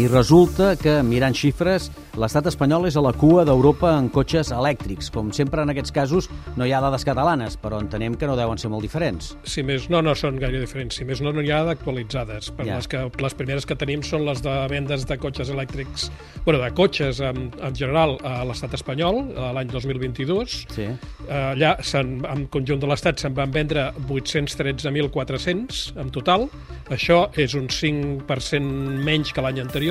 I resulta que, mirant xifres, l'estat espanyol és a la cua d'Europa en cotxes elèctrics. Com sempre en aquests casos no hi ha dades catalanes, però entenem que no deuen ser molt diferents. Si més no, no són gaire diferents. Si més no, no hi ha d'actualitzades. Per Ja. les, que, les primeres que tenim són les de vendes de cotxes elèctrics, bueno, de cotxes en, en general a l'estat espanyol, l'any 2022. Sí. Allà, en conjunt de l'estat, se'n van vendre 813.400 en total. Això és un 5% menys que l'any anterior,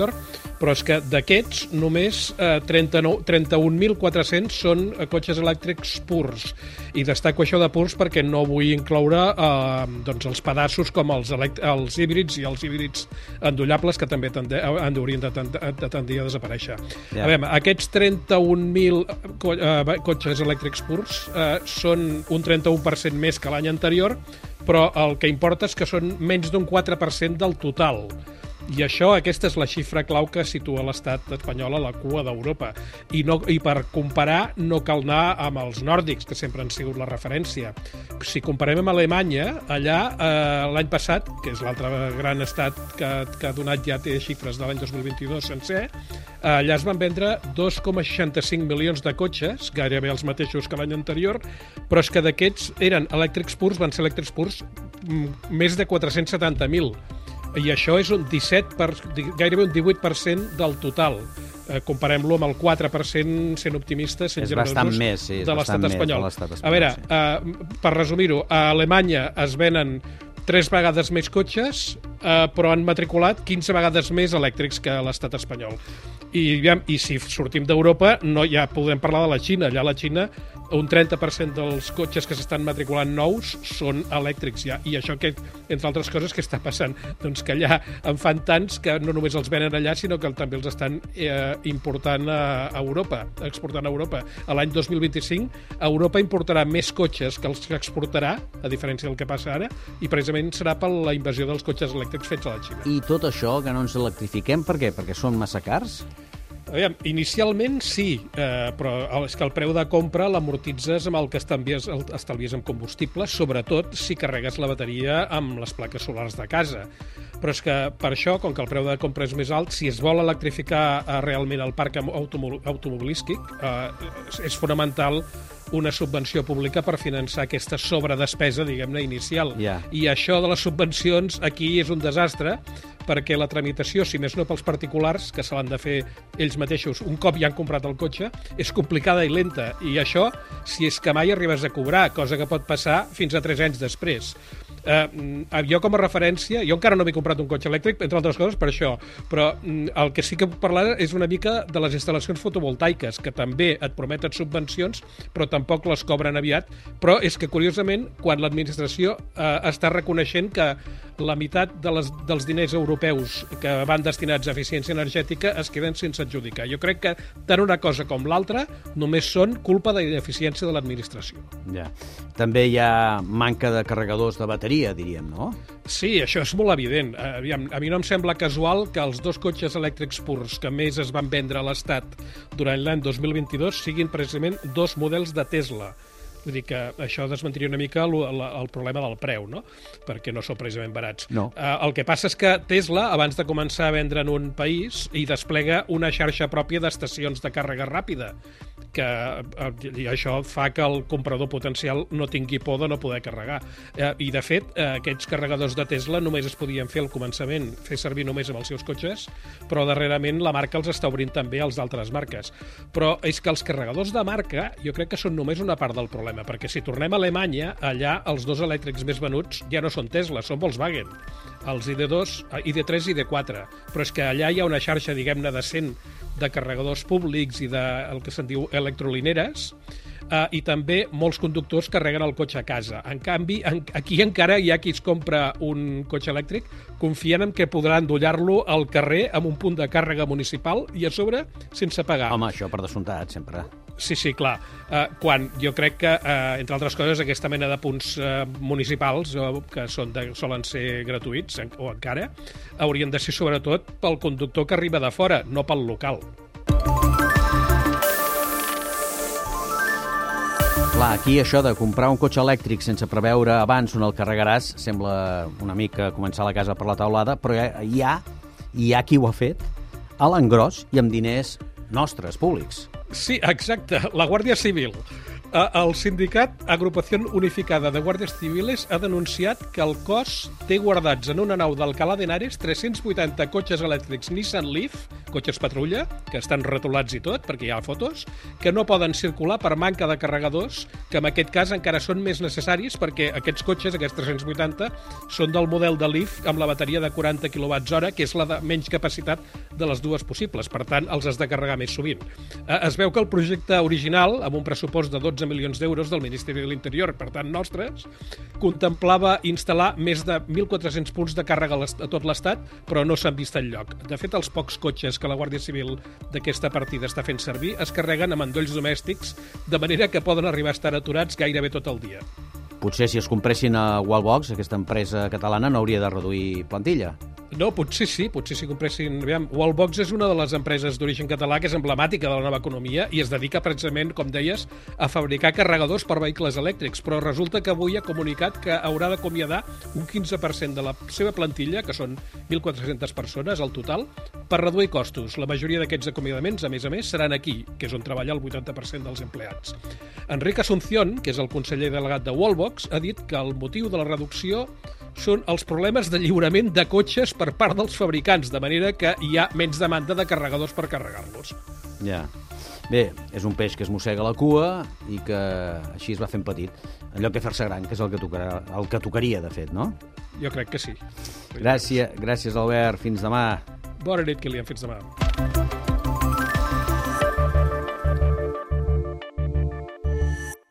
però és que d'aquests només eh, 39 31.400 són eh, cotxes elèctrics purs. I destaco això de purs perquè no vull incloure eh, doncs els pedaços com els, els híbrids i els híbrids endollables que també tende han haurien de, tend de tendir a desaparèixer. Ja. A veure, aquests 31.000 co eh, cotxes elèctrics purs eh, són un 31% més que l'any anterior, però el que importa és que són menys d'un 4% del total. I això, aquesta és la xifra clau que situa l'estat espanyol a la cua d'Europa. I, no, I per comparar, no cal anar amb els nòrdics, que sempre han sigut la referència. Si comparem amb Alemanya, allà eh, l'any passat, que és l'altre gran estat que, que ha donat ja té xifres de l'any 2022 sencer, eh, allà es van vendre 2,65 milions de cotxes, gairebé els mateixos que l'any anterior, però és que d'aquests eren elèctrics purs, van ser elèctrics purs, mm, més de 470.000 i això és un 17 per, gairebé un 18% del total. Eh, Comparem-lo amb el 4% sent optimistes, sent És generosos, bastant més, sí, de l'estat espanyol. l'estat A espanyol, veure, sí. eh, per resumir-ho, a Alemanya es venen tres vegades més cotxes, eh, però han matriculat 15 vegades més elèctrics que a l'estat espanyol. I, I si sortim d'Europa, no ja podem parlar de la Xina. Allà la Xina un 30% dels cotxes que s'estan matriculant nous són elèctrics ja. I això, que, entre altres coses, que està passant? Doncs que allà en fan tants que no només els venen allà, sinó que també els estan eh, important a, Europa, exportant a Europa. A l'any 2025, Europa importarà més cotxes que els que exportarà, a diferència del que passa ara, i precisament serà per la invasió dels cotxes elèctrics fets a la Xina. I tot això, que no ens electrifiquem, per què? Perquè són massa cars? Aviam, inicialment sí, eh, però és que el preu de compra l'amortitzes amb el que estalvies, el- estalvies amb combustible, sobretot si carregues la bateria amb les plaques solars de casa. Però és que per això, com que el preu de compra és més alt, si es vol electrificar eh, realment el parc automo automobilístic, eh, és fonamental una subvenció pública per finançar aquesta sobredespesa, diguem-ne, inicial. Ja. I això de les subvencions aquí és un desastre perquè la tramitació, si més no pels particulars, que se l'han de fer ells mateixos un cop ja han comprat el cotxe, és complicada i lenta. I això, si és que mai arribes a cobrar, cosa que pot passar fins a 3 anys després. Eh, mm, jo com a referència, jo encara no m'he comprat un cotxe elèctric, entre altres coses per això, però mm, el que sí que puc parlar és una mica de les instal·lacions fotovoltaiques, que també et prometen subvencions, però tampoc les cobren aviat, però és que curiosament, quan l'administració eh, està reconeixent que la meitat de les, dels diners europeus que van destinats a eficiència energètica es queden sense adjudicar. Jo crec que tant una cosa com l'altra només són culpa de l'ineficiència de l'administració. Ja. També hi ha manca de carregadors de bateria, diríem, no? Sí, això és molt evident. Eh, Aviam, a mi no em sembla casual que els dos cotxes elèctrics purs que més es van vendre a l'Estat durant l'any 2022 siguin precisament dos models de Tesla. Vull dir que això desmentiria una mica el, el, el problema del preu, no? Perquè no són precisament barats. No. Eh, el que passa és que Tesla, abans de començar a vendre en un país, hi desplega una xarxa pròpia d'estacions de càrrega ràpida que eh, i això fa que el comprador potencial no tingui por de no poder carregar. Eh, I, de fet, eh, aquests carregadors de Tesla només es podien fer al començament, fer servir només amb els seus cotxes, però darrerament la marca els està obrint també als d'altres marques. Però és que els carregadors de marca jo crec que són només una part del problema, perquè si tornem a Alemanya, allà els dos elèctrics més venuts ja no són Tesla, són Volkswagen els ID2, eh, ID3 i ID4. Però és que allà hi ha una xarxa, diguem-ne, de 100 de carregadors públics i de el que se'n diu electrolineres, eh, i també molts conductors carreguen el cotxe a casa. En canvi, en, aquí encara hi ha qui es compra un cotxe elèctric confiant en que podrà endollar-lo al carrer amb un punt de càrrega municipal i a sobre sense pagar. Home, això per descomptat, sempre. Sí, sí, clar. Uh, quan jo crec que, uh, entre altres coses, aquesta mena de punts uh, municipals, uh, que són de, solen ser gratuïts, en, o encara, haurien de ser sobretot pel conductor que arriba de fora, no pel local. Clar, aquí això de comprar un cotxe elèctric sense preveure abans on el carregaràs sembla una mica començar la casa per la taulada, però hi ha, hi ha qui ho ha fet a l'engròs i amb diners nostres, públics. Sí, exacte, la Guàrdia Civil. El sindicat Agrupació Unificada de Guàrdies Civiles ha denunciat que el cos té guardats en una nau d'Alcalà d'Henares 380 cotxes elèctrics Nissan Leaf, cotxes patrulla, que estan retolats i tot, perquè hi ha fotos, que no poden circular per manca de carregadors, que en aquest cas encara són més necessaris perquè aquests cotxes, aquests 380, són del model de Leaf amb la bateria de 40 kWh, que és la de menys capacitat de les dues possibles. Per tant, els has de carregar més sovint. Eh, es veu que el projecte original, amb un pressupost de 12 12 milions d'euros del Ministeri de l'Interior, per tant nostres, contemplava instal·lar més de 1.400 punts de càrrega a tot l'Estat, però no s'han vist en lloc. De fet, els pocs cotxes que la Guàrdia Civil d'aquesta partida està fent servir es carreguen amb endolls domèstics, de manera que poden arribar a estar aturats gairebé tot el dia. Potser si es compressin a Wallbox, aquesta empresa catalana no hauria de reduir plantilla. No, potser sí, potser si compressin... Aviam, Wallbox és una de les empreses d'origen català que és emblemàtica de la nova economia i es dedica precisament, com deies, a fabricar carregadors per vehicles elèctrics, però resulta que avui ha comunicat que haurà d'acomiadar un 15% de la seva plantilla, que són 1.400 persones al total, per reduir costos. La majoria d'aquests acomiadaments, a més a més, seran aquí, que és on treballa el 80% dels empleats. Enric Asunción, que és el conseller delegat de Wallbox, ha dit que el motiu de la reducció són els problemes de lliurament de cotxes per part dels fabricants, de manera que hi ha menys demanda de carregadors per carregar-los. Ja. Bé, és un peix que es mossega la cua i que així es va fent petit. En lloc de fer-se gran, que és el que, tocarà, el que tocaria, de fet, no? Jo crec que sí. Gràcies, gràcies Albert. Fins demà. Bona nit, Kilian. Fins demà.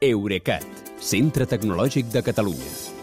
Eurecat, centre tecnològic de Catalunya.